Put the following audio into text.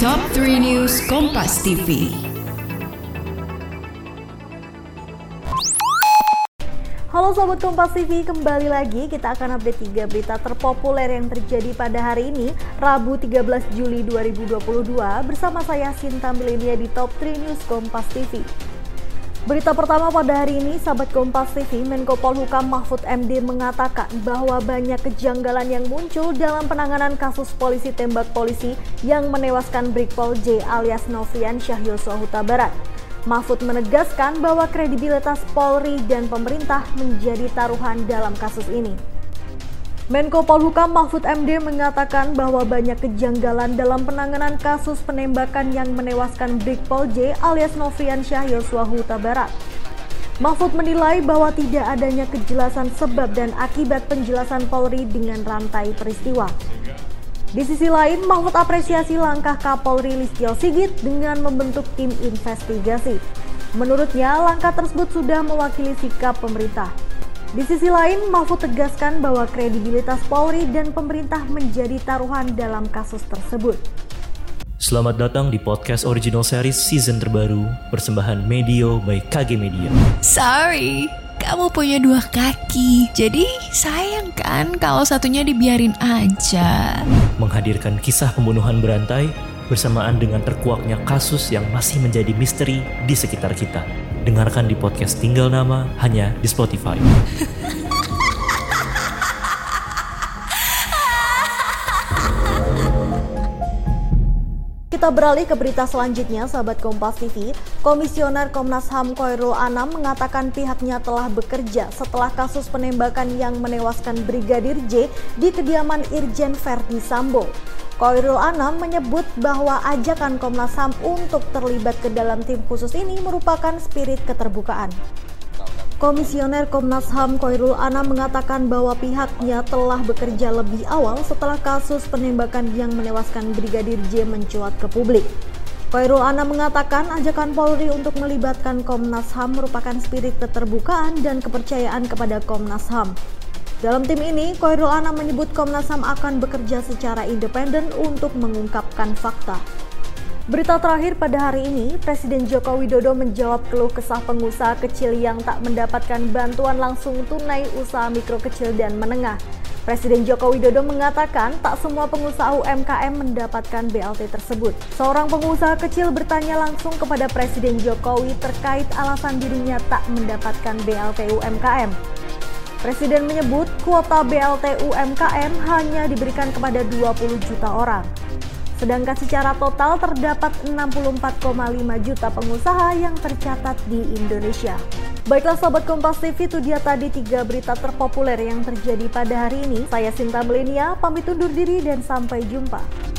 Top 3 News Kompas TV. Halo Sobat Kompas TV, kembali lagi kita akan update 3 berita terpopuler yang terjadi pada hari ini, Rabu 13 Juli 2022 bersama saya Sinta Milenia di Top 3 News Kompas TV. Berita pertama pada hari ini, sahabat Kompas TV, Menko Polhukam Mahfud MD mengatakan bahwa banyak kejanggalan yang muncul dalam penanganan kasus polisi tembak polisi yang menewaskan Brigpol J alias Novian Syah Yosua Huta Barat. Mahfud menegaskan bahwa kredibilitas Polri dan pemerintah menjadi taruhan dalam kasus ini. Menko Polhukam Mahfud MD mengatakan bahwa banyak kejanggalan dalam penanganan kasus penembakan yang menewaskan Brigpol J alias Novian Syah Yosua Huta Barat. Mahfud menilai bahwa tidak adanya kejelasan sebab dan akibat penjelasan Polri dengan rantai peristiwa. Di sisi lain, Mahfud apresiasi langkah Kapolri Listio Sigit dengan membentuk tim investigasi. Menurutnya, langkah tersebut sudah mewakili sikap pemerintah. Di sisi lain, Mahfud tegaskan bahwa kredibilitas Polri dan pemerintah menjadi taruhan dalam kasus tersebut. Selamat datang di podcast original series season terbaru persembahan Medio by KG Media. Sorry, kamu punya dua kaki, jadi sayang kan kalau satunya dibiarin aja. Menghadirkan kisah pembunuhan berantai bersamaan dengan terkuaknya kasus yang masih menjadi misteri di sekitar kita. Dengarkan di podcast Tinggal Nama hanya di Spotify. Kita beralih ke berita selanjutnya, sahabat Kompas TV. Komisioner Komnas HAM Koirul Anam mengatakan pihaknya telah bekerja setelah kasus penembakan yang menewaskan Brigadir J di kediaman Irjen Verdi Sambo. Koirul Anam menyebut bahwa ajakan Komnas HAM untuk terlibat ke dalam tim khusus ini merupakan spirit keterbukaan. Komisioner Komnas HAM Koirul Anam mengatakan bahwa pihaknya telah bekerja lebih awal setelah kasus penembakan yang menewaskan Brigadir J mencuat ke publik. Koirul Anam mengatakan ajakan Polri untuk melibatkan Komnas HAM merupakan spirit keterbukaan dan kepercayaan kepada Komnas HAM. Dalam tim ini, Koirul Anam menyebut Komnas HAM akan bekerja secara independen untuk mengungkapkan fakta. Berita terakhir pada hari ini, Presiden Joko Widodo menjawab keluh kesah pengusaha kecil yang tak mendapatkan bantuan langsung tunai usaha mikro kecil dan menengah. Presiden Joko Widodo mengatakan tak semua pengusaha UMKM mendapatkan BLT tersebut. Seorang pengusaha kecil bertanya langsung kepada Presiden Jokowi terkait alasan dirinya tak mendapatkan BLT UMKM. Presiden menyebut kuota BLT UMKM hanya diberikan kepada 20 juta orang. Sedangkan secara total terdapat 64,5 juta pengusaha yang tercatat di Indonesia. Baiklah sahabat Kompas TV, itu dia tadi tiga berita terpopuler yang terjadi pada hari ini. Saya Sinta Melenia, pamit undur diri dan sampai jumpa.